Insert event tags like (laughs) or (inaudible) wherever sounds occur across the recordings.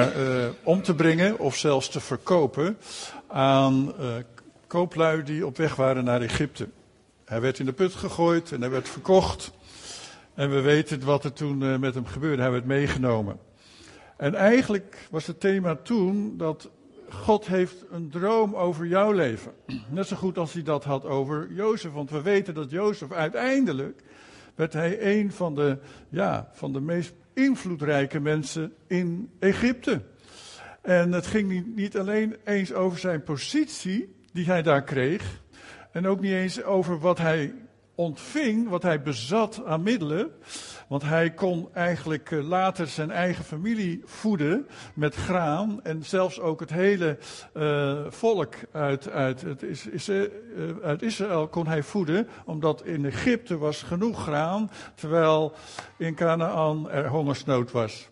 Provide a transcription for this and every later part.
uh, om te brengen of zelfs te verkopen aan uh, kooplui die op weg waren naar Egypte. Hij werd in de put gegooid en hij werd verkocht. En we weten wat er toen met hem gebeurde. Hij werd meegenomen. En eigenlijk was het thema toen dat God heeft een droom over jouw leven. Net zo goed als hij dat had over Jozef. Want we weten dat Jozef uiteindelijk werd hij een van de, ja, van de meest invloedrijke mensen in Egypte. En het ging niet alleen eens over zijn positie die hij daar kreeg. En ook niet eens over wat hij ontving, wat hij bezat aan middelen. Want hij kon eigenlijk eh, later zijn eigen familie voeden met graan. En zelfs ook het hele uh, volk uit, uit, het is, is, uh, uit Israël kon hij voeden. Omdat in Egypte was genoeg graan. Terwijl in Canaan er hongersnood was.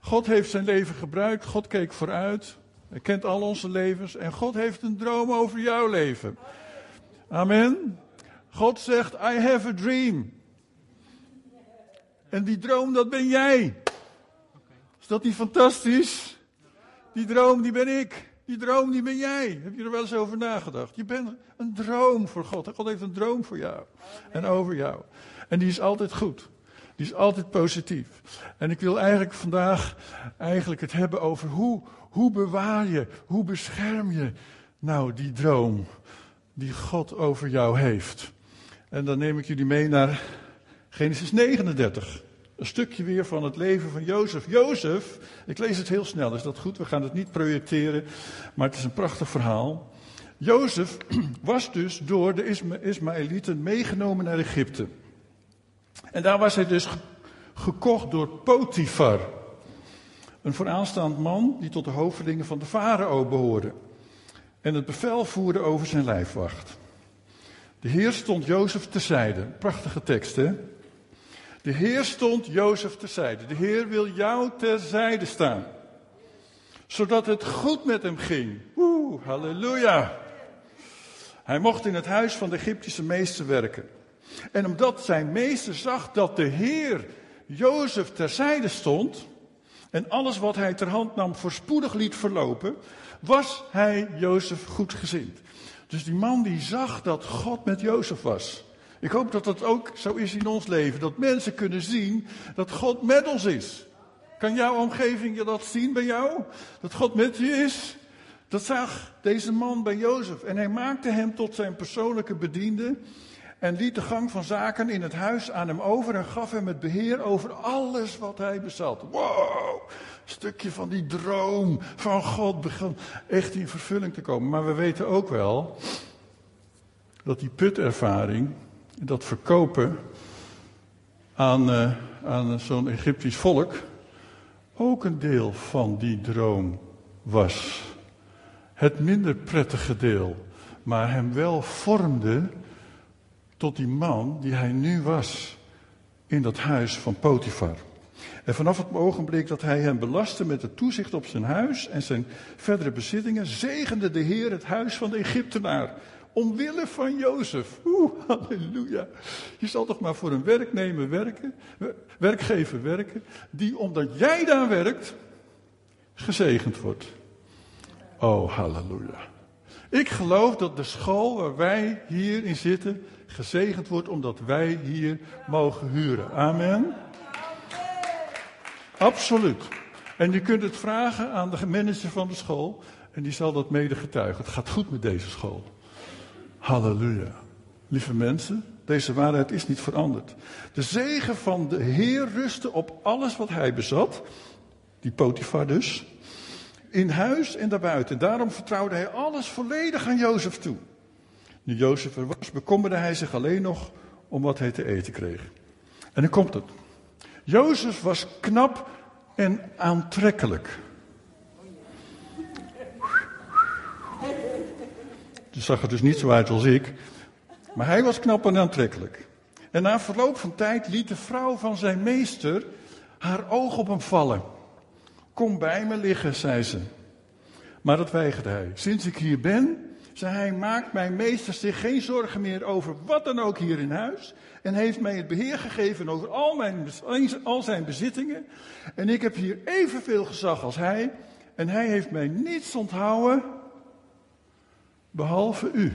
God heeft zijn leven gebruikt. God keek vooruit. Hij kent al onze levens. En God heeft een droom over jouw leven. Amen. God zegt, I have a dream. En die droom, dat ben jij. Is dat niet fantastisch? Die droom, die ben ik. Die droom, die ben jij. Heb je er wel eens over nagedacht? Je bent een droom voor God. God heeft een droom voor jou. En over jou. En die is altijd goed. Die is altijd positief. En ik wil eigenlijk vandaag eigenlijk het hebben over hoe, hoe bewaar je, hoe bescherm je nou die droom die God over jou heeft. En dan neem ik jullie mee naar Genesis 39. Een stukje weer van het leven van Jozef. Jozef, ik lees het heel snel, is dat goed? We gaan het niet projecteren, maar het is een prachtig verhaal. Jozef (clears throat) was dus door de Ismaëlieten meegenomen naar Egypte. En daar was hij dus gekocht door Potifar. Een vooraanstaand man die tot de hoofdelingen van de farao behoorde. En het bevel voerde over zijn lijfwacht. De Heer stond Jozef terzijde. Prachtige tekst, hè? De Heer stond Jozef terzijde. De Heer wil jou terzijde staan. Zodat het goed met hem ging. Oeh, halleluja. Hij mocht in het huis van de Egyptische meester werken. En omdat zijn meester zag dat de Heer Jozef terzijde stond. En alles wat hij ter hand nam voorspoedig liet verlopen. Was hij Jozef goedgezind. Dus die man die zag dat God met Jozef was. Ik hoop dat dat ook zo is in ons leven. Dat mensen kunnen zien dat God met ons is. Kan jouw omgeving je dat zien bij jou? Dat God met je is? Dat zag deze man bij Jozef. En hij maakte hem tot zijn persoonlijke bediende. En liet de gang van zaken in het huis aan hem over. En gaf hem het beheer over alles wat hij bezat. Wow! Stukje van die droom van God begon echt in vervulling te komen. Maar we weten ook wel dat die putervaring dat verkopen aan, uh, aan zo'n Egyptisch volk ook een deel van die droom was. Het minder prettige deel, maar hem wel vormde tot die man die hij nu was in dat huis van Potifar. En vanaf het ogenblik dat hij hem belastte met het toezicht op zijn huis en zijn verdere bezittingen, zegende de Heer het huis van de Egyptenaar Omwille van Jozef. Oeh, halleluja. Je zal toch maar voor een werknemer werken, werkgever werken, die omdat jij daar werkt, gezegend wordt. Oh, halleluja. Ik geloof dat de school waar wij hier in zitten, gezegend wordt omdat wij hier mogen huren. Amen. Absoluut. En je kunt het vragen aan de manager van de school en die zal dat mede getuigen. Het gaat goed met deze school. Halleluja. Lieve mensen, deze waarheid is niet veranderd. De zegen van de Heer rustte op alles wat hij bezat. Die Potifar dus. In huis en daarbuiten. Daarom vertrouwde hij alles volledig aan Jozef toe. Nu Jozef er was, bekommerde hij zich alleen nog om wat hij te eten kreeg. En dan komt het. Jozef was knap en aantrekkelijk. Die zag er dus niet zo uit als ik. Maar hij was knap en aantrekkelijk. En na verloop van tijd liet de vrouw van zijn meester haar oog op hem vallen. Kom bij me liggen, zei ze. Maar dat weigerde hij. Sinds ik hier ben, Hij, maakt mijn meester zich geen zorgen meer over wat dan ook hier in huis. En heeft mij het beheer gegeven over al, mijn, al zijn bezittingen. En ik heb hier evenveel gezag als hij. En hij heeft mij niets onthouden, behalve u.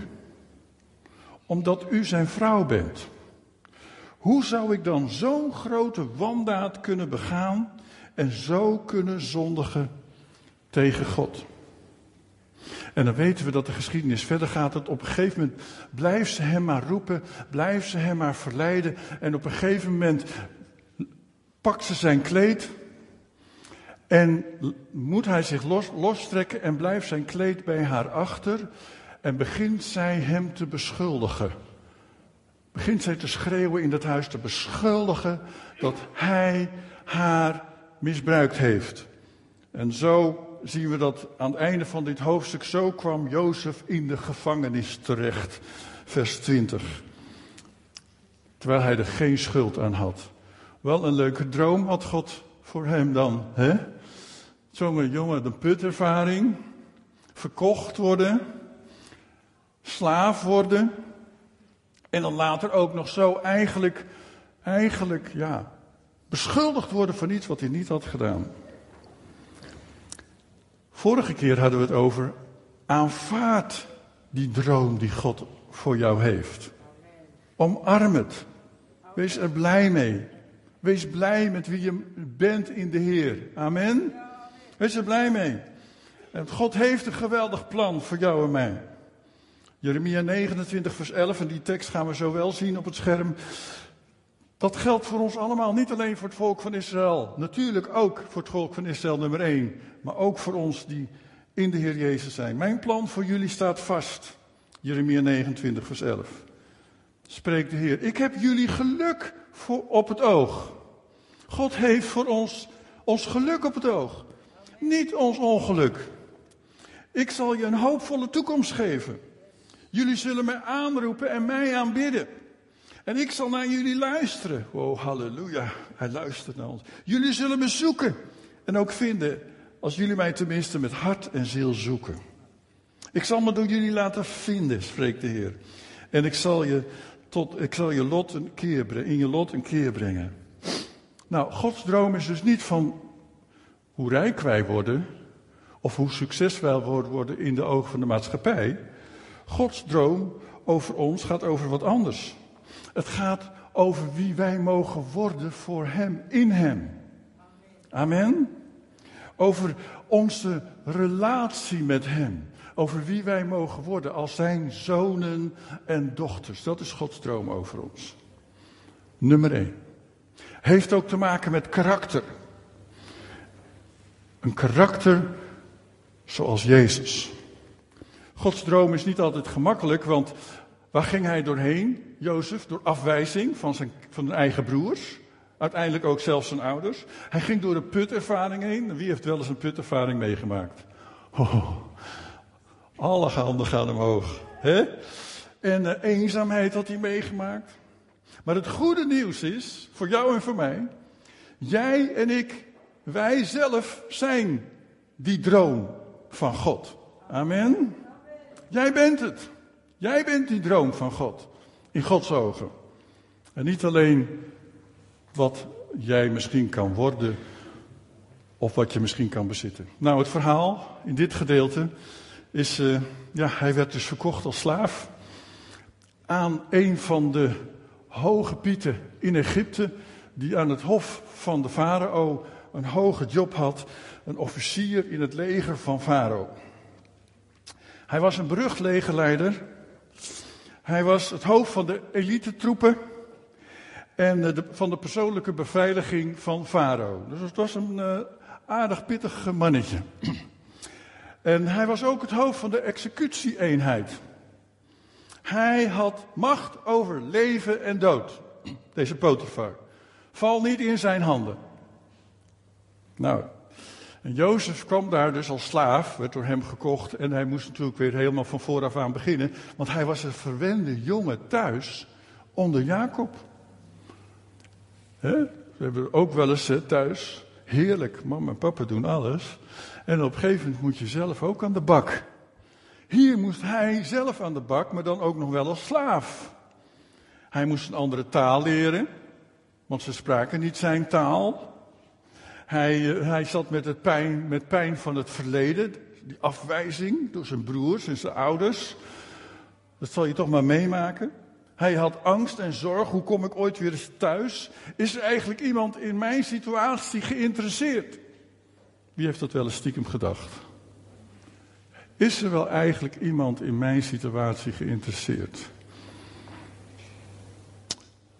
Omdat u zijn vrouw bent. Hoe zou ik dan zo'n grote wandaad kunnen begaan en zo kunnen zondigen tegen God? En dan weten we dat de geschiedenis verder gaat. Dat op een gegeven moment blijft ze hem maar roepen, blijft ze hem maar verleiden. En op een gegeven moment pakt ze zijn kleed. En moet hij zich los, lostrekken en blijft zijn kleed bij haar achter. En begint zij hem te beschuldigen. Begint zij te schreeuwen in dat huis, te beschuldigen dat hij haar misbruikt heeft. En zo zien we dat aan het einde van dit hoofdstuk, zo kwam Jozef in de gevangenis terecht. Vers 20. Terwijl hij er geen schuld aan had. Wel een leuke droom had God voor hem dan. Hè? Zo'n jongen, een putervaring. Verkocht worden. Slaaf worden. En dan later ook nog zo eigenlijk, eigenlijk, ja, beschuldigd worden van iets wat hij niet had gedaan. Vorige keer hadden we het over aanvaard die droom die God voor jou heeft. Omarm het. Wees er blij mee. Wees blij met wie je bent in de Heer. Amen. Wees er blij mee. God heeft een geweldig plan voor jou en mij. Jeremia 29, vers 11, en die tekst gaan we zo wel zien op het scherm. Dat geldt voor ons allemaal, niet alleen voor het volk van Israël. Natuurlijk ook voor het volk van Israël nummer 1. Maar ook voor ons die in de Heer Jezus zijn. Mijn plan voor jullie staat vast. Jeremia 29, vers 11. Spreekt de Heer. Ik heb jullie geluk voor op het oog. God heeft voor ons ons geluk op het oog. Niet ons ongeluk. Ik zal je een hoopvolle toekomst geven. Jullie zullen mij aanroepen en mij aanbidden. En ik zal naar jullie luisteren. Oh, halleluja. Hij luistert naar ons. Jullie zullen me zoeken en ook vinden. Als jullie mij tenminste met hart en ziel zoeken. Ik zal me door jullie laten vinden, spreekt de Heer. En ik zal je, tot, ik zal je lot een keer in je lot een keer brengen. Nou, Gods droom is dus niet van hoe rijk wij worden. Of hoe succesvol we worden in de ogen van de maatschappij. Gods droom over ons gaat over wat anders. Het gaat over wie wij mogen worden voor Hem, in Hem. Amen. Over onze relatie met Hem. Over wie wij mogen worden als Zijn zonen en dochters. Dat is Gods droom over ons. Nummer 1. Heeft ook te maken met karakter. Een karakter zoals Jezus. Gods droom is niet altijd gemakkelijk, want waar ging hij doorheen, Jozef? Door afwijzing van zijn, van zijn eigen broers. Uiteindelijk ook zelfs zijn ouders. Hij ging door een putervaring heen. Wie heeft wel eens een putervaring meegemaakt? Oh, alle handen gaan omhoog. Hè? En uh, eenzaamheid had hij meegemaakt. Maar het goede nieuws is, voor jou en voor mij, jij en ik, wij zelf zijn die droom van God. Amen. Jij bent het. Jij bent die droom van God. In Gods ogen. En niet alleen wat jij misschien kan worden of wat je misschien kan bezitten. Nou, het verhaal in dit gedeelte is, uh, ja, hij werd dus verkocht als slaaf aan een van de hoge pieten in Egypte, die aan het hof van de farao een hoge job had, een officier in het leger van farao. Hij was een berucht legerleider. Hij was het hoofd van de elite troepen en eh, van de persoonlijke beveiliging van Farao. Dus het was een uh, aardig pittig mannetje. (clears throat) En hij was ook het hoofd van de executieeenheid. Hij had macht over leven en dood. (clears throat) Deze Potifar. Val niet in zijn handen. Nou, en Jozef kwam daar dus als slaaf, werd door hem gekocht. En hij moest natuurlijk weer helemaal van vooraf aan beginnen. Want hij was een verwende jongen thuis onder Jacob. We hebben ook wel eens thuis. Heerlijk, mama en papa doen alles. En op een gegeven moment moet je zelf ook aan de bak. Hier moest hij zelf aan de bak, maar dan ook nog wel als slaaf. Hij moest een andere taal leren, want ze spraken niet zijn taal. Hij, eh, hij zat met, het pijn, met pijn van het verleden, die afwijzing door zijn broers en zijn ouders. Dat zal je toch maar meemaken. Hij had angst en zorg. Hoe kom ik ooit weer eens thuis? Is er eigenlijk iemand in mijn situatie geïnteresseerd? Wie heeft dat wel eens stiekem gedacht? Is er wel eigenlijk iemand in mijn situatie geïnteresseerd?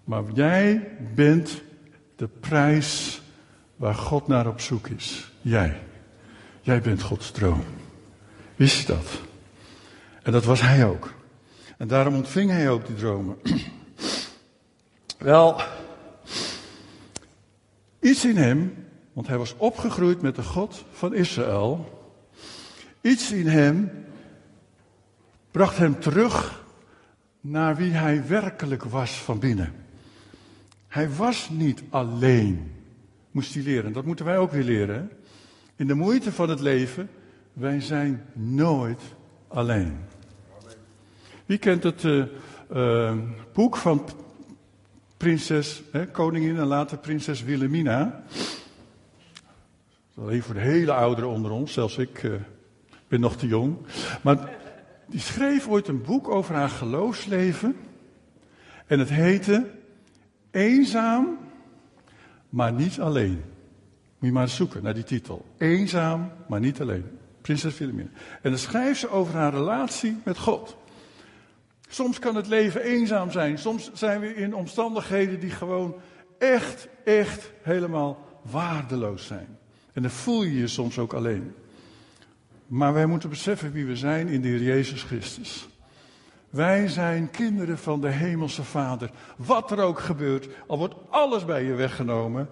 Maar jij bent de prijs waar God naar op zoek is. Jij. Jij bent Gods droom. Wist je dat? En dat was hij ook. En daarom ontving hij ook die dromen. (clears throat) Wel, iets in hem, want hij was opgegroeid met de God van Israël. Iets in hem bracht hem terug naar wie hij werkelijk was van binnen. Hij was niet alleen, moest hij leren. Dat moeten wij ook weer leren. In de moeite van het leven, wij zijn nooit alleen. Wie kent het uh, uh, boek van prinses, hè, koningin en later prinses Wilhelmina? Alleen voor de hele ouderen onder ons, zelfs ik uh, ben nog te jong. Maar die schreef ooit een boek over haar geloofsleven. En het heette Eenzaam, maar niet alleen. Moet je maar zoeken naar die titel. Eenzaam, maar niet alleen. Prinses Wilhelmina. En dan schrijft ze over haar relatie met God. Soms kan het leven eenzaam zijn. Soms zijn we in omstandigheden die gewoon echt, echt helemaal waardeloos zijn. En dan voel je je soms ook alleen. Maar wij moeten beseffen wie we zijn in de Heer Jezus Christus. Wij zijn kinderen van de Hemelse Vader. Wat er ook gebeurt, al wordt alles bij je weggenomen.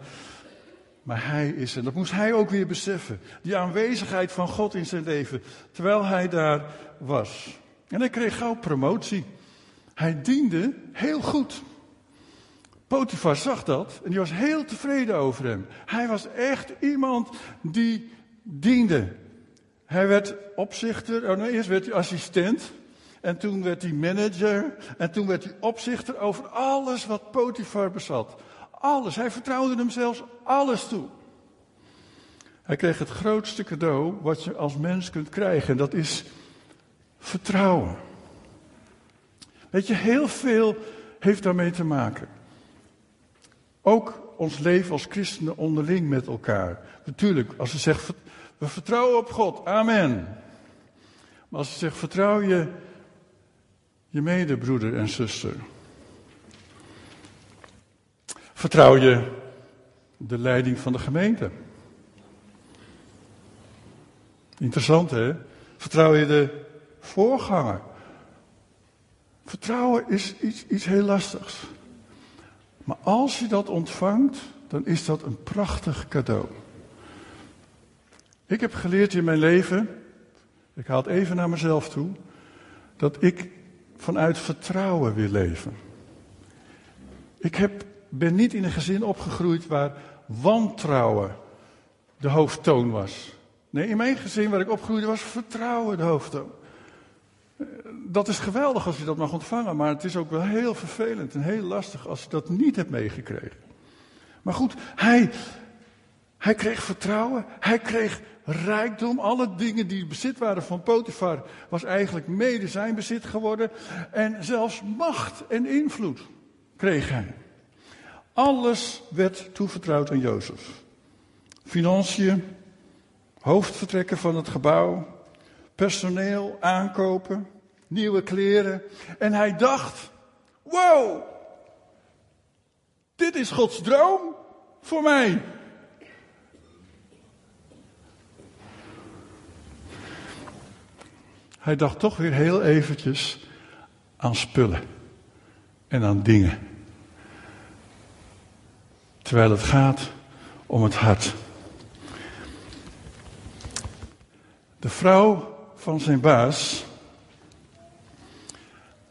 Maar hij is, en dat moest hij ook weer beseffen, die aanwezigheid van God in zijn leven, terwijl hij daar was. En hij kreeg gauw promotie. Hij diende heel goed. Potifar zag dat en die was heel tevreden over hem. Hij was echt iemand die diende. Hij werd opzichter, oh nee, eerst werd hij assistent. En toen werd hij manager. En toen werd hij opzichter over alles wat Potifar bezat. Alles. Hij vertrouwde hem zelfs alles toe. Hij kreeg het grootste cadeau wat je als mens kunt krijgen. En dat is vertrouwen. Weet je, heel veel heeft daarmee te maken. Ook ons leven als christenen onderling met elkaar. Natuurlijk, als ze zegt, we vertrouwen op God, amen. Maar als ze zegt, vertrouw je je medebroeder en zuster. Vertrouw je de leiding van de gemeente. Interessant hè? Vertrouw je de voorganger. Vertrouwen is iets, iets heel lastigs. Maar als je dat ontvangt, dan is dat een prachtig cadeau. Ik heb geleerd in mijn leven, ik haal het even naar mezelf toe, dat ik vanuit vertrouwen wil leven. Ik heb, ben niet in een gezin opgegroeid waar wantrouwen de hoofdtoon was. Nee, in mijn gezin waar ik opgroeide was vertrouwen de hoofdtoon. Dat is geweldig als je dat mag ontvangen, maar het is ook wel heel vervelend en heel lastig als je dat niet hebt meegekregen. Maar goed, hij, hij kreeg vertrouwen, hij kreeg rijkdom. Alle dingen die bezit waren van Potifar was eigenlijk mede zijn bezit geworden. En zelfs macht en invloed kreeg hij. Alles werd toevertrouwd aan Jozef. Financiën, hoofdvertrekken van het gebouw, personeel aankopen, nieuwe kleren. En hij dacht, wow, dit is Gods droom voor mij. Hij dacht toch weer heel eventjes aan spullen en aan dingen. Terwijl het gaat om het hart. De vrouw van zijn baas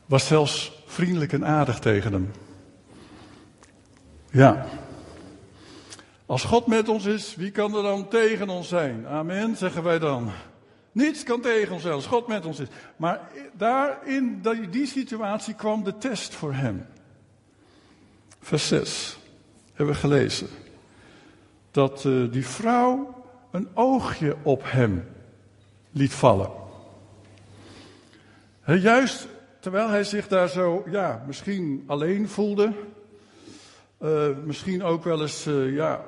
was zelfs vriendelijk en aardig tegen hem. Ja. Als God met ons is, wie kan er dan tegen ons zijn? Amen, zeggen wij dan. Niets kan tegen ons als God met ons is. Maar daar in die situatie kwam de test voor hem. Vers 6 hebben we gelezen. Dat uh, die vrouw een oogje op hem liet vallen. Juist terwijl hij zich daar zo, ja, misschien alleen voelde. Uh, misschien ook wel eens, uh, ja,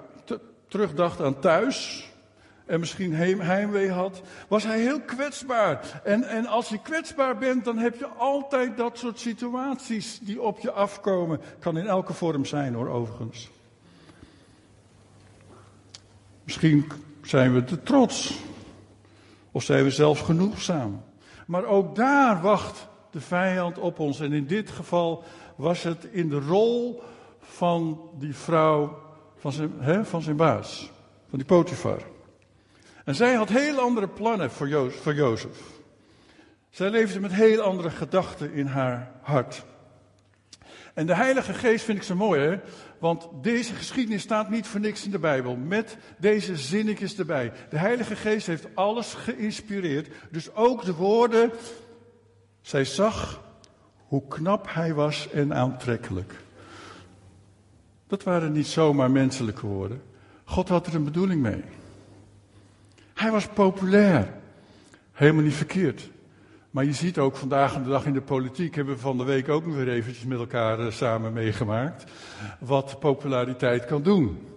terugdacht aan thuis en misschien heimwee had, was hij heel kwetsbaar. En, en als je kwetsbaar bent, dan heb je altijd dat soort situaties die op je afkomen. Kan in elke vorm zijn hoor, overigens. Misschien zijn we te trots. Of zijn we zelfs genoegzaam. Maar ook daar wacht de vijand op ons. En in dit geval was het in de rol van die vrouw, van zijn, hè, van zijn baas, van die Potifar. En zij had heel andere plannen voor, jo voor Jozef. Zij leefde met heel andere gedachten in haar hart. En de Heilige Geest vind ik zo mooi, hè? Want deze geschiedenis staat niet voor niks in de Bijbel. Met deze zinnetjes erbij. De Heilige Geest heeft alles geïnspireerd. Dus ook de woorden. Zij zag hoe knap hij was en aantrekkelijk. Dat waren niet zomaar menselijke woorden. God had er een bedoeling mee. Hij was populair. Helemaal niet verkeerd. Maar je ziet ook vandaag de dag in de politiek, hebben we van de week ook nog weer eventjes met elkaar eh, samen meegemaakt, wat populariteit kan doen.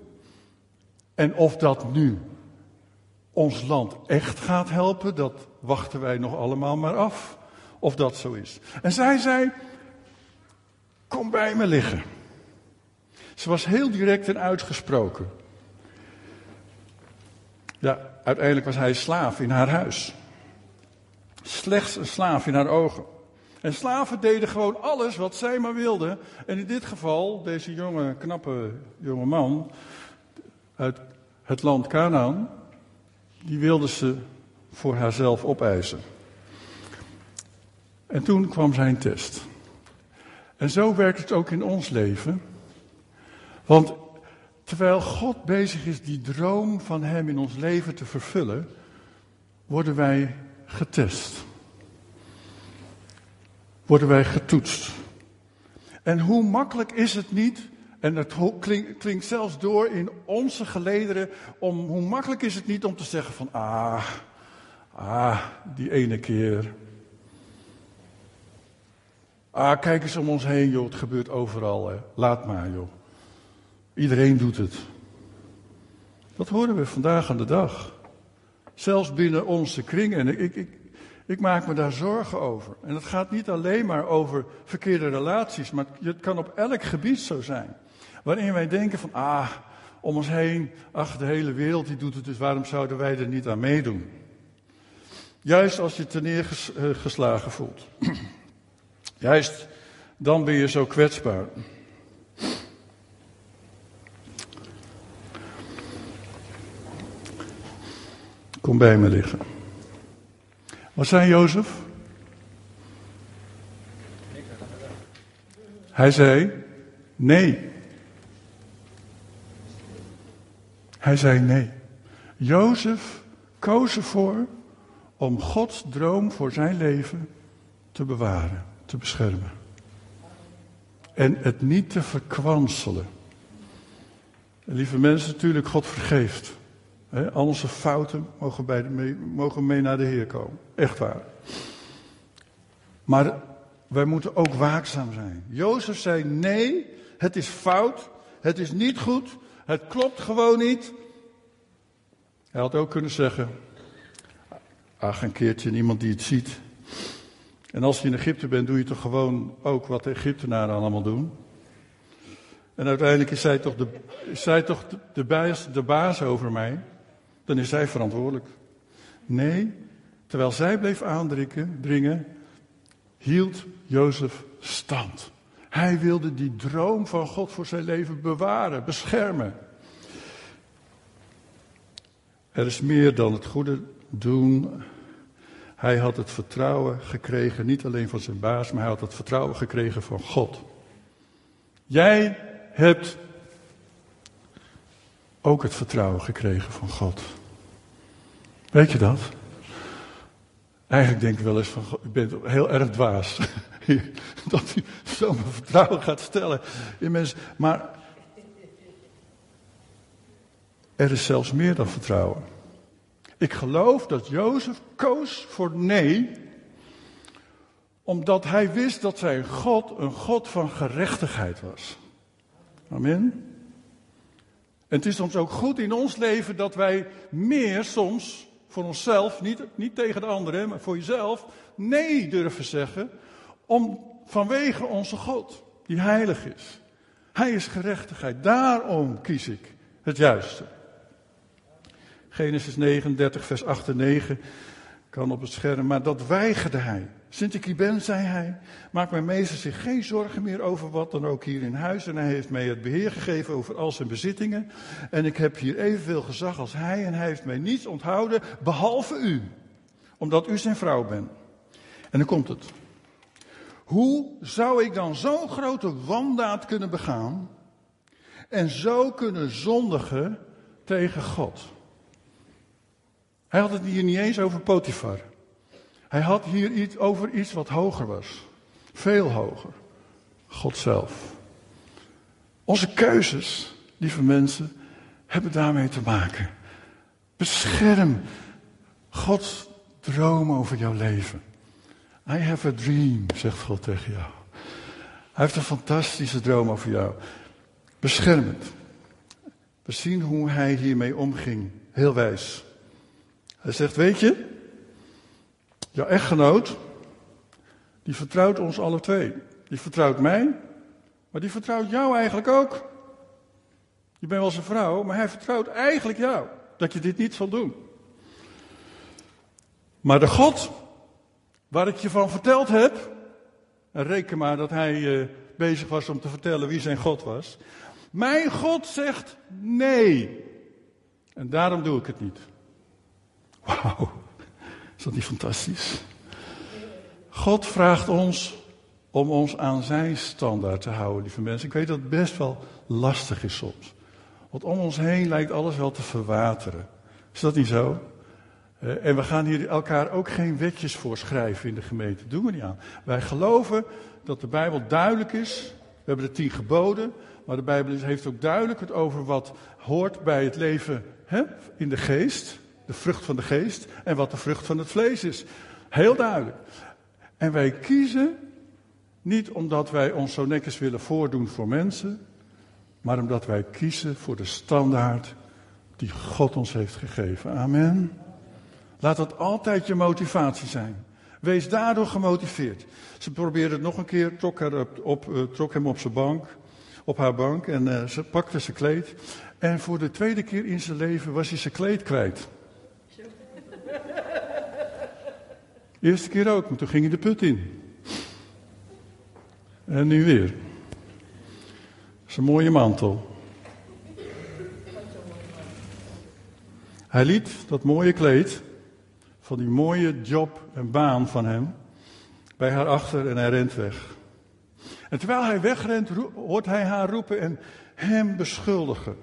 En of dat nu ons land echt gaat helpen, dat wachten wij nog allemaal maar af. Of dat zo is. En zij zei, kom bij me liggen. Ze was heel direct en uitgesproken. Ja, uiteindelijk was hij slaaf in haar huis. Slechts een slaaf in haar ogen. En slaven deden gewoon alles wat zij maar wilden. En in dit geval, deze jonge, knappe jonge man uit het land Canaan, die wilde ze voor haarzelf opeisen. En toen kwam zijn test. En zo werkt het ook in ons leven. Want terwijl God bezig is die droom van Hem in ons leven te vervullen, worden wij getest. Worden wij getoetst. En hoe makkelijk is het niet, en het klinkt, zelfs door in onze gelederen, om, hoe makkelijk is het niet om te zeggen van, ah, ah, die ene keer. Ah, kijk eens om ons heen, joh, het gebeurt overal, hè. laat maar, joh. Iedereen doet het. Dat horen we vandaag aan de dag. Zelfs binnen onze kringen. En ik, ik, ik maak me daar zorgen over. En het gaat niet alleen maar over verkeerde relaties, maar het kan op elk gebied zo zijn. Waarin wij denken van, ah, om ons heen, ach, de hele wereld die doet het, dus waarom zouden wij er niet aan meedoen? Juist als je te neergeslagen voelt. (clears throat) Juist dan ben je zo kwetsbaar. Kom bij me liggen. Wat zei Jozef? Hij zei nee. Hij zei nee. Jozef koos ervoor om Gods droom voor zijn leven te bewaren, te beschermen. En het niet te verkwanselen. lieve mensen, natuurlijk, God vergeeft. He, al onze fouten mogen, bij de, mee, mogen mee naar de Heer komen. Echt waar. Maar wij moeten ook waakzaam zijn. Jozef zei: nee, het is fout. Het is niet goed. Het klopt gewoon niet. Hij had ook kunnen zeggen: ach, een keertje iemand die het ziet. En als je in Egypte bent, doe je toch gewoon ook wat de Egyptenaren allemaal doen. En uiteindelijk is zij toch de, is zij toch de, baas over mij dan is zij verantwoordelijk. Nee, terwijl zij bleef aandringen, dringen, hield Jozef stand. Hij wilde die droom van God voor zijn leven bewaren, beschermen. Er is meer dan het goede doen. Hij had het vertrouwen gekregen, niet alleen van zijn baas, maar hij had het vertrouwen gekregen van God. Jij hebt ook het vertrouwen gekregen van God. Weet je dat? Eigenlijk denk ik wel eens van, ik ben heel erg dwaas. (laughs) dat u zo mijn vertrouwen gaat stellen in mensen. Maar er is zelfs meer dan vertrouwen. Ik geloof dat Jozef koos voor nee, omdat hij wist dat zijn God een God van gerechtigheid was. Amen. En het is soms ook goed in ons leven dat wij meer soms voor onszelf, niet, niet tegen de anderen, maar voor jezelf, nee durven zeggen, om, vanwege onze God, die heilig is. Hij is gerechtigheid, daarom kies ik het juiste. Genesis 39, vers 8 en 9 kan op het scherm, maar dat weigerde hij. Sint ik hier ben, zei hij, maakt mijn meester zich geen zorgen meer over wat dan ook hier in huis. En hij heeft mij het beheer gegeven over al zijn bezittingen. En ik heb hier evenveel gezag als hij en hij heeft mij niets onthouden, behalve u. Omdat u zijn vrouw bent. En dan komt het. Hoe zou ik dan zo'n grote wandaad kunnen begaan en zo kunnen zondigen tegen God? Hij had het hier niet eens over Potifar. Hij had hier iets over iets wat hoger was. Veel hoger. God zelf. Onze keuzes, lieve mensen, hebben daarmee te maken. Bescherm Gods droom over jouw leven. I have a dream, zegt God tegen jou. Hij heeft een fantastische droom over jou. Bescherm het. We zien hoe hij hiermee omging. Heel wijs. Hij zegt, weet je, jouw echtgenoot, die vertrouwt ons alle twee. Die vertrouwt mij, maar die vertrouwt jou eigenlijk ook. Je bent wel zijn vrouw, maar hij vertrouwt eigenlijk jou dat je dit niet zal doen. Maar de God waar ik je van verteld heb, en reken maar dat hij uh, bezig was om te vertellen wie zijn God was. Mijn God zegt nee. En daarom doe ik het niet. Wauw, is dat niet fantastisch? God vraagt ons om ons aan zijn standaard te houden, lieve mensen. Ik weet dat het best wel lastig is soms. Want om ons heen lijkt alles wel te verwateren. Is dat niet zo? Eh, en we gaan hier elkaar ook geen wetjes voorschrijven in de gemeente. Dat doen we niet aan. Wij geloven dat de Bijbel duidelijk is. We hebben de tien geboden. Maar de Bijbel heeft ook duidelijk het over wat hoort bij het leven hè, in de geest de vrucht van de geest en wat de vrucht van het vlees is. Heel duidelijk. En wij kiezen niet omdat wij ons zo netjes willen voordoen voor mensen, maar omdat wij kiezen voor de standaard die God ons heeft gegeven. Amen. Laat dat altijd je motivatie zijn. Wees daardoor gemotiveerd. Ze probeerde het nog een keer, trok, haar op, uh, trok hem op zijn bank, op haar bank en uh, ze pakte zijn kleed. En voor de tweede keer in zijn leven was hij zijn kleed kwijt. Eerste keer ook, maar toen ging hij de put in. En nu weer. Dat is een mooie mantel. Hij liet dat mooie kleed van die mooie job en baan van hem bij haar achter en hij rent weg. En terwijl hij wegrent, hoort hij haar roepen en hem beschuldigen.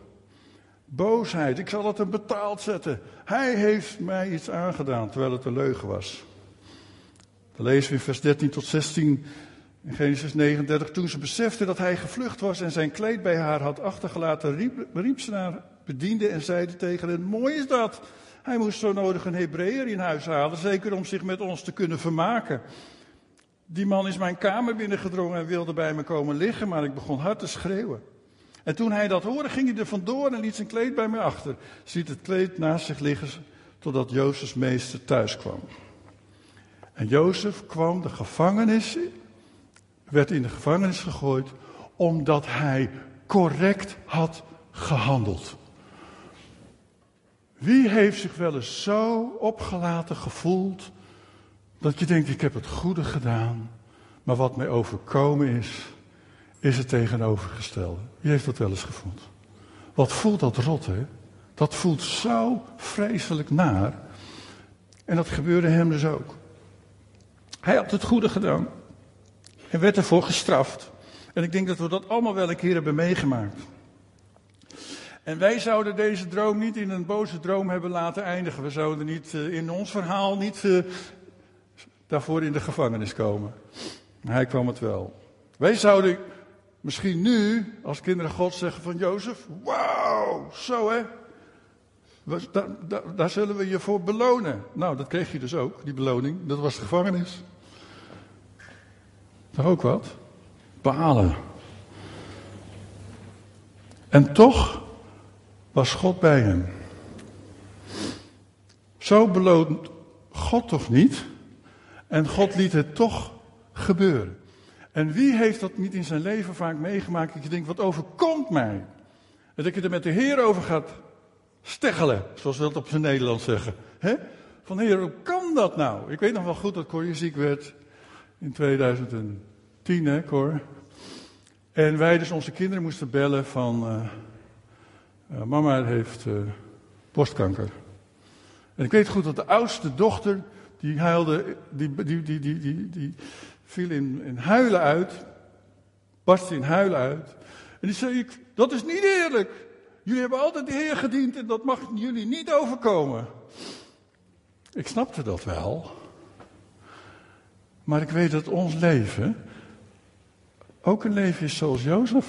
Boosheid, ik zal het hem betaald zetten. Hij heeft mij iets aangedaan, terwijl het een leugen was. Dan lezen we in vers 13 tot 16 in Genesis 39. Toen ze besefte dat hij gevlucht was en zijn kleed bij haar had achtergelaten, riep, riep ze naar bediende en zeide tegen hen: Mooi is dat. Hij moest zo nodig een Hebreeër in huis halen, zeker om zich met ons te kunnen vermaken. Die man is mijn kamer binnengedrongen en wilde bij me komen liggen, maar ik begon hard te schreeuwen. En toen hij dat hoorde, ging hij er vandoor en liet zijn kleed bij mij achter. Ziet het kleed naast zich liggen totdat Jozefs meester thuis kwam. En Jozef kwam de gevangenis, werd in de gevangenis gegooid, omdat hij correct had gehandeld. Wie heeft zich wel eens zo opgelaten gevoeld dat je denkt, ik heb het goede gedaan, maar wat mij overkomen is, is het tegenovergestelde. Wie heeft dat wel eens gevoeld? Wat voelt dat rot, hè? Dat voelt zo vreselijk naar. En dat gebeurde hem dus ook. Hij had het goede gedaan. En werd ervoor gestraft. En ik denk dat we dat allemaal wel een keer hebben meegemaakt. En wij zouden deze droom niet in een boze droom hebben laten eindigen. We zouden niet uh, in ons verhaal niet uh, daarvoor in de gevangenis komen. Maar hij kwam het wel. Wij zouden misschien nu, als kinderen God, zeggen van Jozef: Wauw, zo hè. Daar, zullen we je voor belonen. Nou, dat kreeg je dus ook, die beloning. Dat was de gevangenis. Toch ook wat? Balen. En toch was God bij hem. Zo beloont God toch niet? En God liet het toch gebeuren. En wie heeft dat niet in zijn leven vaak meegemaakt? Dat je denkt, wat overkomt mij? En dat je er met de Heer over gaat steggelen, zoals we dat op zijn Nederlands zeggen. He? Van Heer, hoe kan dat nou? Ik weet nog wel goed dat Cor ziek werd in 2010, hè Cor? En wij dus onze kinderen moesten bellen van, uh, uh, mama heeft uh, borstkanker. En ik weet goed dat de oudste dochter, die huilde, die, die, die, die, die, die viel in, in huilen uit, barstte in huilen uit. En die zei, dat is niet eerlijk. Jullie hebben altijd de Heer gediend en dat mag jullie niet overkomen. Ik snapte dat wel. Maar ik weet dat ons leven ook een leven is zoals Jozef.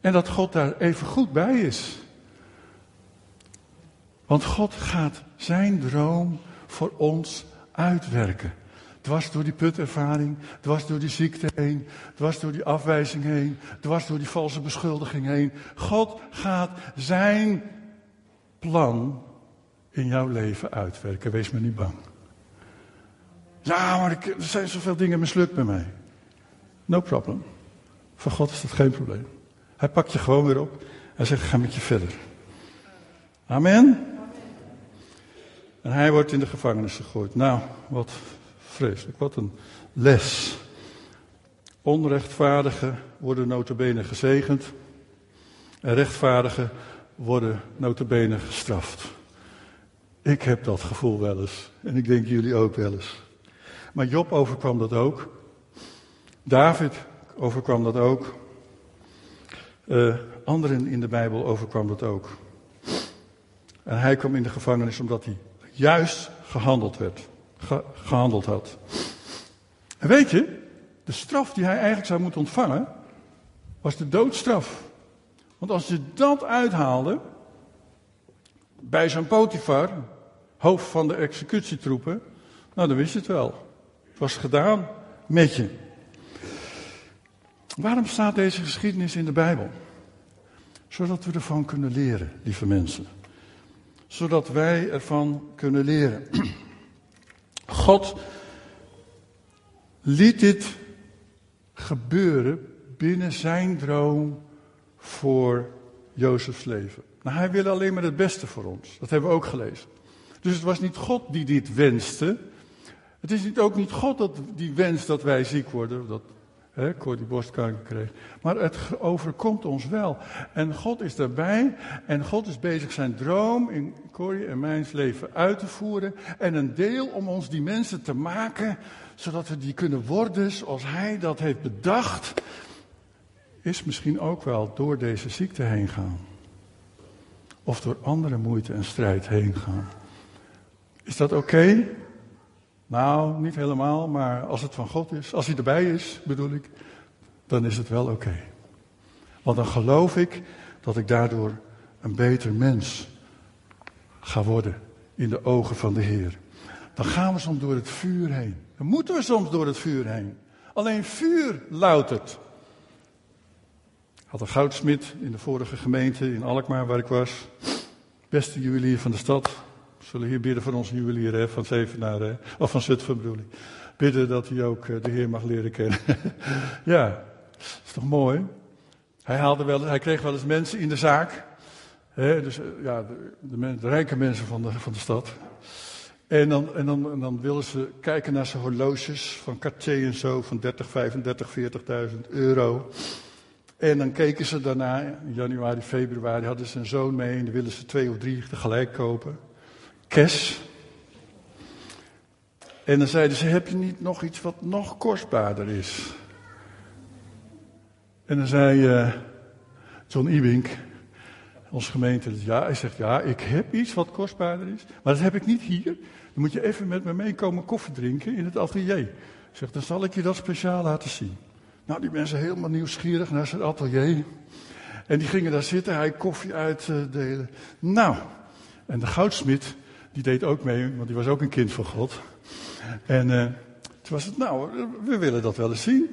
En dat God daar even goed bij is. Want God gaat zijn droom voor ons uitwerken. Dwars door die putervaring, dwars door die ziekte heen, dwars door die afwijzing heen, dwars door die valse beschuldiging heen. God gaat zijn plan in jouw leven uitwerken. Wees me niet bang. Ja, maar er zijn zoveel dingen mislukt bij mij. No problem. Voor God is dat geen probleem. Hij pakt je gewoon weer op. Hij zegt, ga met je verder. Amen. En hij wordt in de gevangenis gegooid. Nou, wat vreselijk. Wat een les. Onrechtvaardigen worden notabene gezegend. En rechtvaardigen worden notabene gestraft. Ik heb dat gevoel wel eens. En ik denk jullie ook wel eens. Maar Job overkwam dat ook. David overkwam dat ook. Uh, anderen in de Bijbel overkwam dat ook. En hij kwam in de gevangenis omdat hij juist gehandeld werd gehandeld had. En weet je, de straf die hij eigenlijk zou moeten ontvangen, was de doodstraf. Want als je dat uithaalde, bij zijn Potifar, hoofd van de executietroepen, nou dan wist je het wel. Het was gedaan met je. Waarom staat deze geschiedenis in de Bijbel? Zodat we ervan kunnen leren, lieve mensen. Zodat wij ervan kunnen leren. God liet dit gebeuren binnen zijn droom voor Jozefs leven. Nou, hij wil alleen maar het beste voor ons. Dat hebben we ook gelezen. Dus het was niet God die dit wenste. Het is niet, ook niet God dat, die wenst dat wij ziek worden. Dat Cor die borstkanker kreeg. Maar het overkomt ons wel. En God is daarbij. En God is bezig zijn droom in Corrie en mijn leven uit te voeren. En een deel om ons die mensen te maken. Zodat we die kunnen worden zoals Hij dat heeft bedacht. Is misschien ook wel door deze ziekte heen gaan. Of door andere moeite en strijd heen gaan. Is dat oké? Nou, niet helemaal, maar als het van God is, als hij erbij is, bedoel ik, dan is het wel oké. Want dan geloof ik dat ik daardoor een beter mens ga worden in de ogen van de Heer. Dan gaan we soms door het vuur heen. Dan moeten we soms door het vuur heen. Alleen vuur loutert. Had een goudsmid in de vorige gemeente in Alkmaar waar ik was. Beste juwelier van de stad. Zullen hier bidden voor onze juwelier hè, van Zevenaar, hè, of van Zutphen bedoel ik. Bidden dat hij ook eh, de Heer mag leren kennen. (laughs) ja, is toch mooi? Hij, haalde wel, hij kreeg wel eens mensen in de zaak. Hè, dus eh, ja, de, rijke mensen van de, van de stad. En dan, en, dan, en dan wilden ze kijken naar zijn horloges van Cartier en zo, van 30, 35, 40.000 euro. En dan keken ze daarna, in januari, februari, hadden ze een zoon mee en dan willen ze twee of drie tegelijk kopen kes. En dan zeiden ze: Heb je niet nog iets wat nog kostbaarder is? En dan zei uh, John Ewing: Onze gemeente, ja, hij zegt, ja, ik heb iets wat kostbaarder is, maar dat heb ik niet hier. Dan moet je even met me meekomen koffie drinken in het atelier. Zegt, dan zal ik je dat speciaal laten zien. Nou, die mensen helemaal nieuwsgierig naar zijn atelier. En die gingen daar zitten, hij koffie uitdelen. Nou, en de goudsmid, die deed ook mee, want die was ook een kind van God. En uh, toen was het, nou, we willen dat wel eens zien.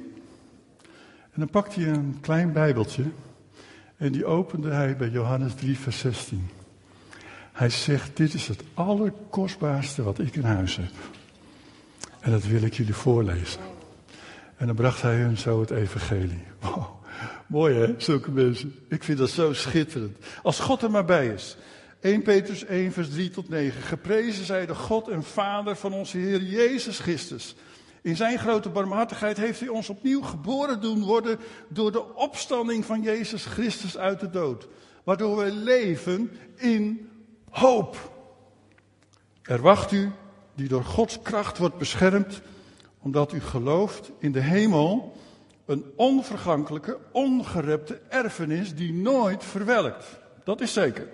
En dan pakte hij een klein bijbeltje en die opende hij bij Johannes 3, vers 16. Hij zegt, dit is het allerkostbaarste wat ik in huis heb. En dat wil ik jullie voorlezen. En dan bracht hij hun zo het evangelie. Wow. Mooi hè, zulke mensen. Ik vind dat zo schitterend. Als God er maar bij is. 1 Petrus 1 vers 3 tot 9. Geprezen zij de God en Vader van onze Heer Jezus Christus. In zijn grote barmhartigheid heeft hij ons opnieuw geboren doen worden door de opstanding van Jezus Christus uit de dood. Waardoor wij leven in hoop. Er wacht u die door Gods kracht wordt beschermd, omdat u gelooft in de hemel, een onvergankelijke, ongerepte erfenis die nooit verwelkt. Dat is zeker.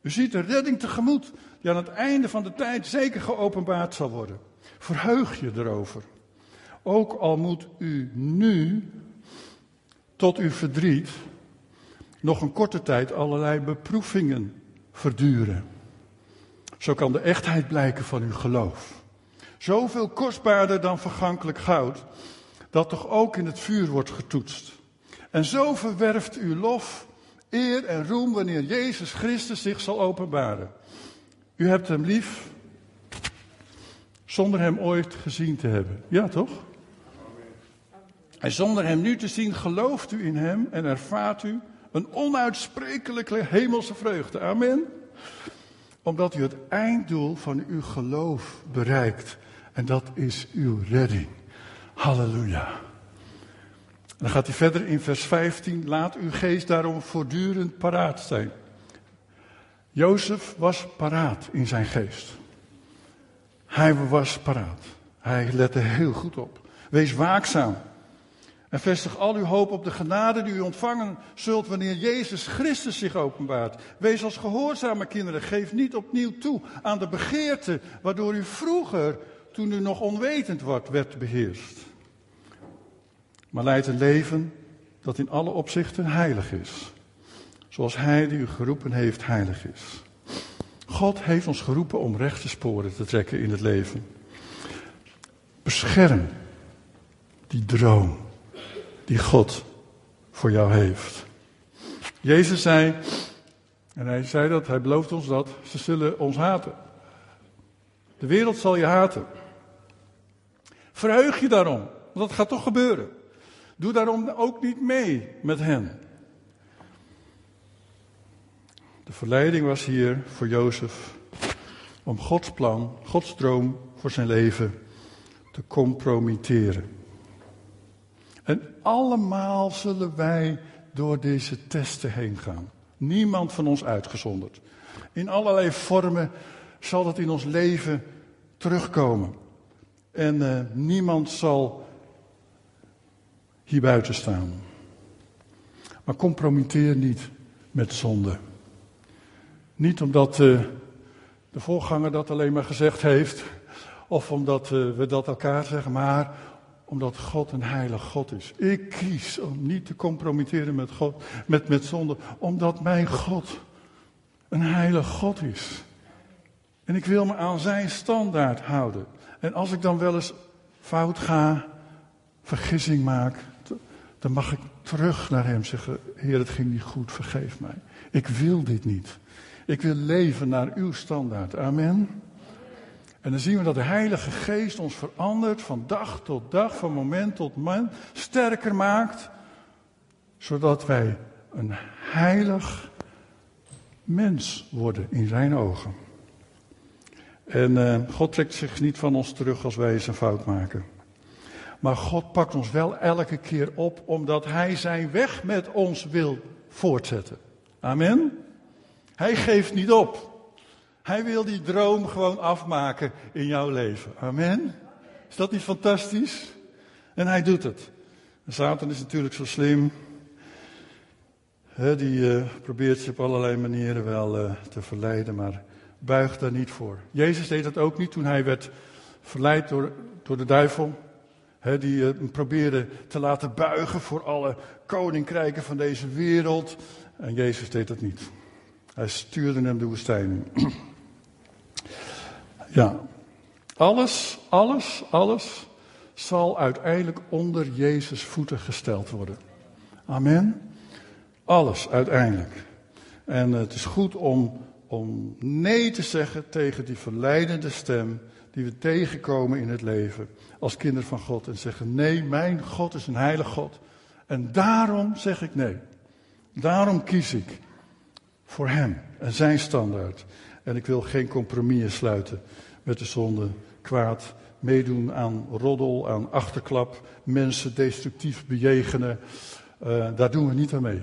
U ziet de redding tegemoet, die aan het einde van de tijd zeker geopenbaard zal worden. Verheug je erover. Ook al moet u nu, tot uw verdriet, nog een korte tijd allerlei beproevingen verduren. Zo kan de echtheid blijken van uw geloof. Zoveel kostbaarder dan vergankelijk goud, dat toch ook in het vuur wordt getoetst. En zo verwerft uw lof, eer en roem wanneer Jezus Christus zich zal openbaren. U hebt hem lief, zonder hem ooit gezien te hebben. Ja, toch? En zonder hem nu te zien, gelooft u in hem en ervaart u een onuitsprekelijke hemelse vreugde. Amen. Omdat u het einddoel van uw geloof bereikt. En dat is uw redding. Halleluja. Dan gaat hij verder in vers 15. Laat uw geest daarom voortdurend paraat zijn. Jozef was paraat in zijn geest. Hij was paraat. Hij lette heel goed op. Wees waakzaam. En vestig al uw hoop op de genade die u ontvangen zult wanneer Jezus Christus zich openbaart. Wees als gehoorzame kinderen. Geef niet opnieuw toe aan de begeerte waardoor u vroeger, toen u nog onwetend wordt, werd beheerst. Maar leid een leven dat in alle opzichten heilig is. Zoals Hij die u geroepen heeft heilig is. God heeft ons geroepen om rechte sporen te trekken in het leven. Bescherm die droom die God voor jou heeft. Jezus zei, en hij zei dat, hij belooft ons dat, ze zullen ons haten. De wereld zal je haten. Verheug je daarom, want dat gaat toch gebeuren. Doe daarom ook niet mee met hen. De verleiding was hier voor Jozef om Gods plan, Gods droom voor zijn leven te compromitteren. En allemaal zullen wij door deze testen heen gaan. Niemand van ons uitgezonderd. In allerlei vormen zal dat in ons leven terugkomen. En uh, niemand zal hier buiten staan. Maar compromitteer niet met zonde. Niet omdat uh, de voorganger dat alleen maar gezegd heeft, of omdat uh, we dat elkaar zeggen, maar omdat God een heilig God is. Ik kies om niet te compromitteren met, God, met, met zonde, omdat mijn God een heilig God is. En ik wil me aan zijn standaard houden. En als ik dan wel eens fout ga, vergissing maak, dan mag ik terug naar hem zeggen: Heer, het ging niet goed, vergeef mij. Ik wil dit niet. Ik wil leven naar uw standaard. Amen. En dan zien we dat de Heilige Geest ons verandert van dag tot dag, van moment tot moment, sterker maakt, zodat wij een heilig mens worden in zijn ogen. En uh, God trekt zich niet van ons terug als wij eens een fout maken. Maar God pakt ons wel elke keer op, omdat Hij zijn weg met ons wil voortzetten. Amen. Hij geeft niet op. Hij wil die droom gewoon afmaken in jouw leven. Amen. Is dat niet fantastisch? En hij doet het. Satan is natuurlijk zo slim. die uh, probeert ze op allerlei manieren wel uh, te verleiden, maar buigt daar niet voor. Jezus deed dat ook niet toen hij werd verleid door, door de duivel. Die uh, probeerde te laten buigen voor alle koninkrijken van deze wereld. En Jezus deed dat niet. Hij stuurde hem de woestijn in. (clears throat) ja, alles, alles, alles zal uiteindelijk onder Jezus voeten gesteld worden. Amen. Alles uiteindelijk. En het is goed om, om nee te zeggen tegen die verleidende stem die we tegenkomen in het leven als kinderen van God. En zeggen, nee, mijn God is een heilig God. En daarom zeg ik nee. Daarom kies ik voor Hem en Zijn standaard. En ik wil geen compromissen sluiten met de zonde, kwaad, meedoen aan roddel, aan achterklap, mensen destructief bejegenen. Uh, daar doen we niet aan mee.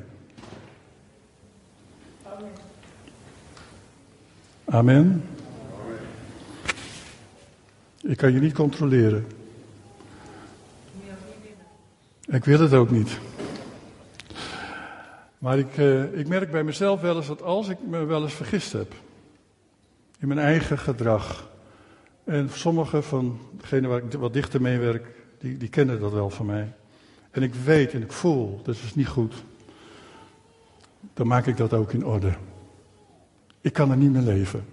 Amen. Ik kan je niet controleren. Ik wil het ook niet. Maar ik, uh, ik merk bij mezelf wel eens dat als ik me wel eens vergist heb. In mijn eigen gedrag. En sommige van degenen waar ik wat dichter mee werk, die, die kennen dat wel van mij. En ik weet en ik voel, dat is niet goed. Dan maak ik dat ook in orde. Ik kan er niet meer leven.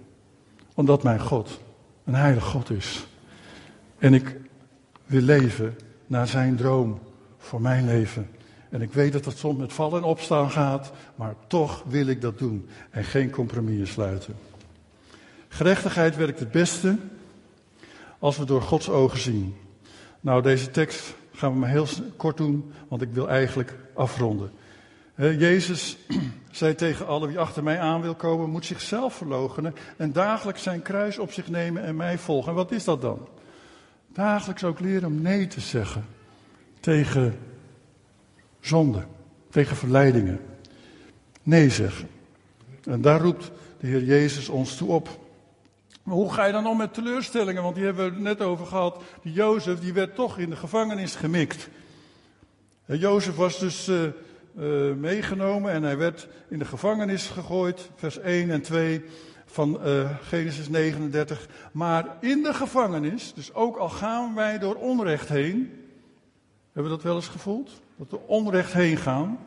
Omdat mijn God een heilige God is. En ik wil leven naar zijn droom voor mijn leven. En ik weet dat het soms met vallen en opstaan gaat, maar toch wil ik dat doen en geen compromissen sluiten. Gerechtigheid werkt het beste als we door Gods ogen zien. Nou, deze tekst gaan we maar heel kort doen, want ik wil eigenlijk afronden. Jezus (clears throat) zei tegen alle wie achter mij aan wil komen, moet zichzelf verloochenen en dagelijks zijn kruis op zich nemen en mij volgen. En wat is dat dan? Dagelijks ook leren om nee te zeggen tegen zonde, tegen verleidingen. Nee zeggen. En daar roept de Heer Jezus ons toe op. Maar hoe ga je dan om met teleurstellingen? Want die hebben we net over gehad. Die Jozef, die werd toch in de gevangenis gemikt. En Jozef was dus uh, uh, meegenomen en hij werd in de gevangenis gegooid. Vers 1 en 2 van uh, Genesis 39. Maar in de gevangenis, dus ook al gaan wij door onrecht heen. Hebben we dat wel eens gevoeld? Dat we onrecht heen gaan.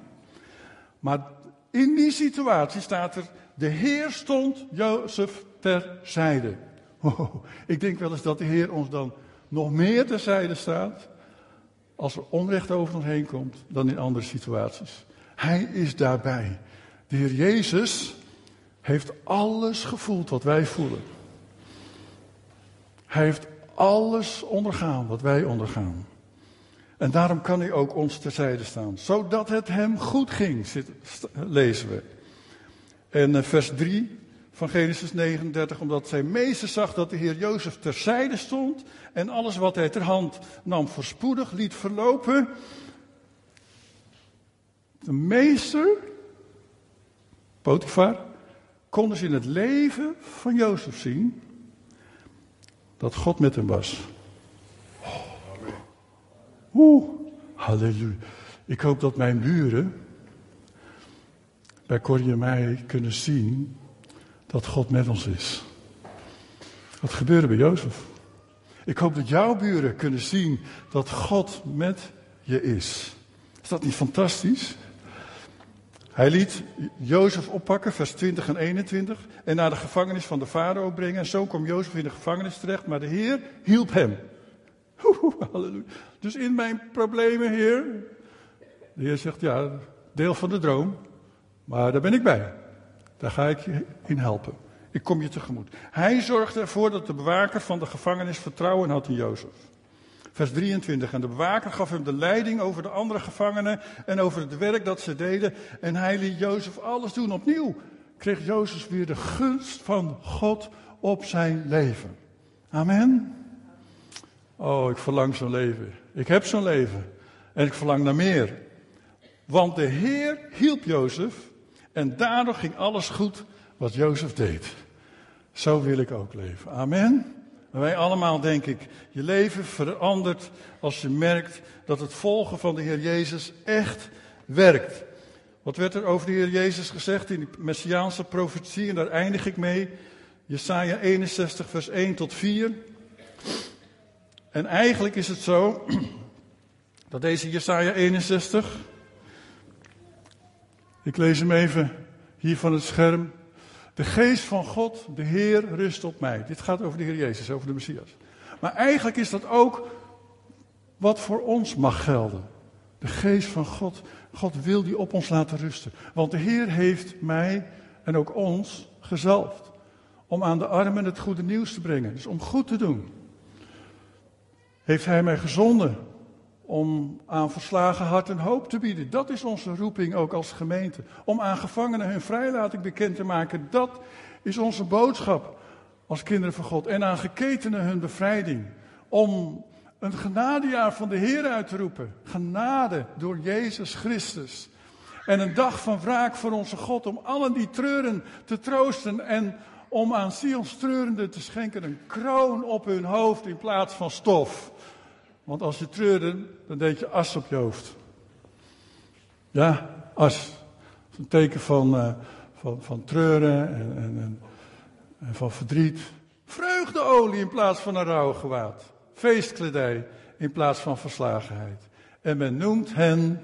Maar in die situatie staat er, de Heer stond Jozef terzijde. (laughs) Oh, ik denk wel eens dat de Heer ons dan nog meer terzijde staat als er onrecht over ons heen komt dan in andere situaties. Hij is daarbij. De Heer Jezus heeft alles gevoeld wat wij voelen. Hij heeft alles ondergaan wat wij ondergaan. En daarom kan hij ook ons terzijde staan. Zodat het hem goed ging, lezen we. En eh, vers 3 van Genesis 39, omdat zijn meester zag dat de Heer Jozef terzijde stond en alles wat hij ter hand nam voorspoedig liet verlopen. De meester, Potifar, kon dus in het leven van Jozef zien dat God met hem was. Oeh, halleluja. Ik hoop dat mijn buren bij Corrie en mij kunnen zien dat God met ons is. Dat gebeurde bij Jozef. Ik hoop dat jouw buren kunnen zien dat God met je is. Is dat niet fantastisch? Hij liet Jozef oppakken, vers 20 en 21, en naar de gevangenis van de farao brengen. En zo kwam Jozef in de gevangenis terecht, maar de Heer hielp hem. (laughs) Halleluja. Dus in mijn problemen, Heer. De Heer zegt, ja, deel van de droom, maar daar ben ik bij. Daar ga ik je in helpen. Ik kom je tegemoet. Hij zorgde ervoor dat de bewaker van de gevangenis vertrouwen had in Jozef. Vers 23. En de bewaker gaf hem de leiding over de andere gevangenen en over het werk dat ze deden. En hij liet Jozef alles doen. Opnieuw kreeg Jozef weer de gunst van God op zijn leven. Amen. Oh, ik verlang zo'n leven. Ik heb zo'n leven. En ik verlang naar meer. Want de Heer hielp Jozef. En daardoor ging alles goed wat Jozef deed. Zo wil ik ook leven. Amen. Wij allemaal, denk ik, je leven verandert als je merkt dat het volgen van de Heer Jezus echt werkt. Wat werd er over de Heer Jezus gezegd in die Messiaanse profetie? En daar eindig ik mee. Jesaja 61, vers 1 tot 4. En eigenlijk is het zo (clears throat) dat deze Jesaja 61, ik lees hem even hier van het scherm. De geest van God, de Heer, rust op mij. Dit gaat over de Heer Jezus, over de Messias. Maar eigenlijk is dat ook wat voor ons mag gelden. De geest van God. God wil die op ons laten rusten. Want de Heer heeft mij en ook ons gezalfd. Om aan de armen het goede nieuws te brengen. Dus om goed te doen. Heeft Hij mij gezonden om aan verslagen hart een hoop te bieden. Dat is onze roeping ook als gemeente. Om aan gevangenen hun vrijlating bekend te maken. Dat is onze boodschap als kinderen van God. En aan geketenen hun bevrijding. Om een genadejaar van de Heer uit te roepen. Genade door Jezus Christus. En een dag van wraak voor onze God. Om allen die treuren te troosten. En om aan Sions treurenden te schenken een kroon op hun hoofd in plaats van stof. Want als je treurde, dan deed je as op je hoofd. Ja, as. Een teken van, uh, van, van treuren en, en, en, van verdriet. Vreugdeolie in plaats van een rouwgewaad. Feestkledij in plaats van verslagenheid. En men noemt hen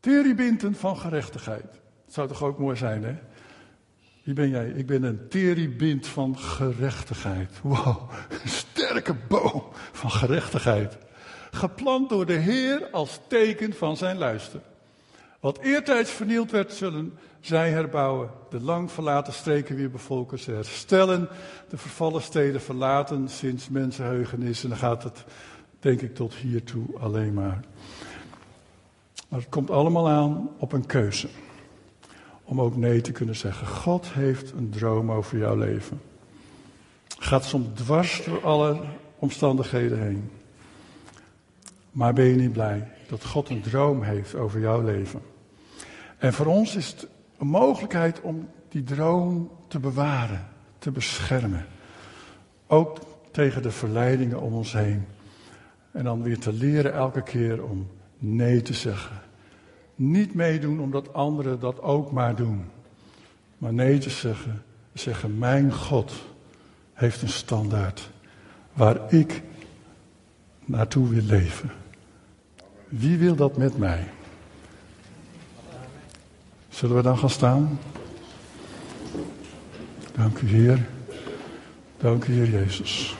teribinten van gerechtigheid. Dat zou toch ook mooi zijn, hè? Wie ben jij? Ik ben een teribint van gerechtigheid. Wow, (laughs) sterke boom van gerechtigheid. Geplant door de Heer als teken van zijn luister. Wat eertijds vernield werd, zullen zij herbouwen. De lang verlaten streken weer bevolken. Ze herstellen de vervallen steden verlaten sinds mensenheugenis. En dan gaat het, denk ik, tot hiertoe alleen maar. Maar het komt allemaal aan op een keuze om ook nee te kunnen zeggen. God heeft een droom over jouw leven. Gaat soms dwars door alle omstandigheden heen. Maar ben je niet blij dat God een droom heeft over jouw leven? En voor ons is het een mogelijkheid om die droom te bewaren, te beschermen. Ook tegen de verleidingen om ons heen. En dan weer te leren elke keer om nee te zeggen. Niet meedoen omdat anderen dat ook maar doen. Maar nee te zeggen, zeggen mijn God heeft een standaard waar ik naartoe wil leven. Wie wil dat met mij? Zullen we dan gaan staan? Dank u Heer. Dank u Heer Jezus.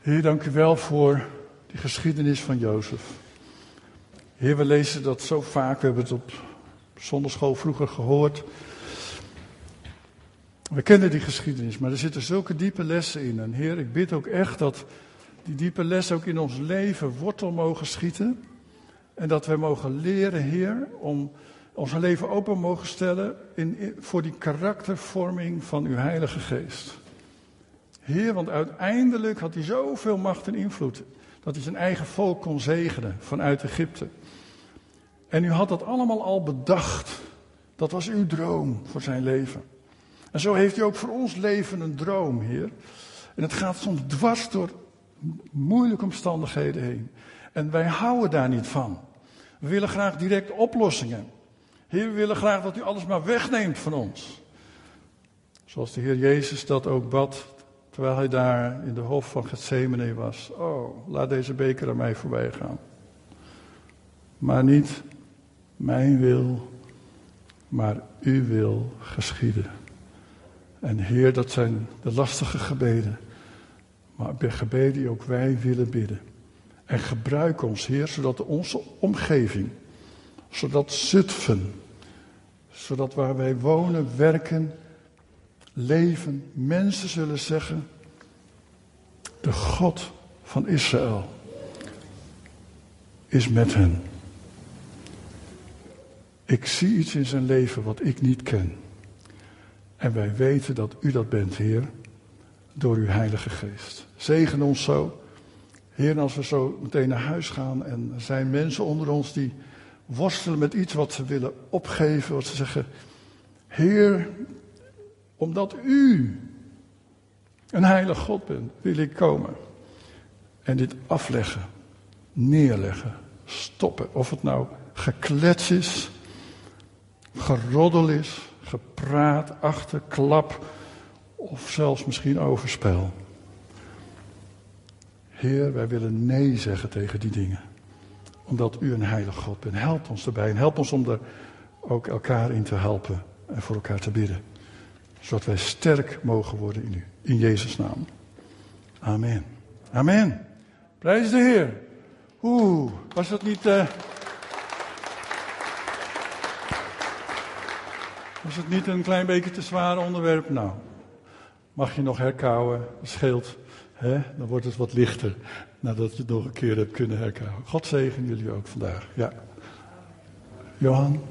Heer, dank u wel voor die geschiedenis van Jozef. Heer, we lezen dat zo vaak, we hebben het op zonderschool vroeger gehoord. We kennen die geschiedenis, maar er zitten zulke diepe lessen in. En Heer, ik bid ook echt dat die diepe lessen ook in ons leven wortel mogen schieten. En dat we mogen leren, Heer, om ons leven open mogen stellen in, voor die karaktervorming van uw Heilige Geest. Heer, want uiteindelijk had hij zoveel macht en invloed dat hij zijn eigen volk kon zegenen vanuit Egypte. En u had dat allemaal al bedacht. Dat was uw droom voor zijn leven. En zo heeft u ook voor ons leven een droom, Heer. En het gaat soms dwars door moeilijke omstandigheden heen. En wij houden daar niet van. We willen graag direct oplossingen. Heer, we willen graag dat u alles maar wegneemt van ons. Zoals de Heer Jezus dat ook bad terwijl hij daar in de hof van Gethsemane was. Oh, laat deze beker aan mij voorbij gaan. Maar niet mijn wil, maar uw wil geschieden. En Heer, dat zijn de lastige gebeden. Maar gebeden die ook wij willen bidden. En gebruik ons, Heer, zodat onze omgeving, zodat Zutphen, zodat waar wij wonen, werken, leven, mensen zullen zeggen, de God van Israël is met hen. Ik zie iets in zijn leven wat ik niet ken. En wij weten dat u dat bent, Heer, door uw Heilige Geest. Zegen ons zo. Heer, als we zo meteen naar huis gaan en er zijn mensen onder ons die worstelen met iets wat ze willen opgeven, wat ze zeggen, Heer, omdat u een heilig God bent, wil ik komen en dit afleggen, neerleggen stoppen. Of het nou geklets is, geroddel is, gepraat, achterklap of zelfs misschien overspel. Heer, wij willen nee zeggen tegen die dingen. Omdat u een heilig God bent. Help ons erbij en help ons om er ook elkaar in te helpen en voor elkaar te bidden. Zodat wij sterk mogen worden in u. In Jezus' naam. Amen. Amen. Prijs de Heer. Oeh, was dat niet. Uh... Is het niet een klein beetje te zwaar onderwerp? Nou, mag je nog herkauwen, dat scheelt. Hè? Dan wordt het wat lichter nadat je het nog een keer hebt kunnen herkauwen. God zegen jullie ook vandaag. Ja. Johan?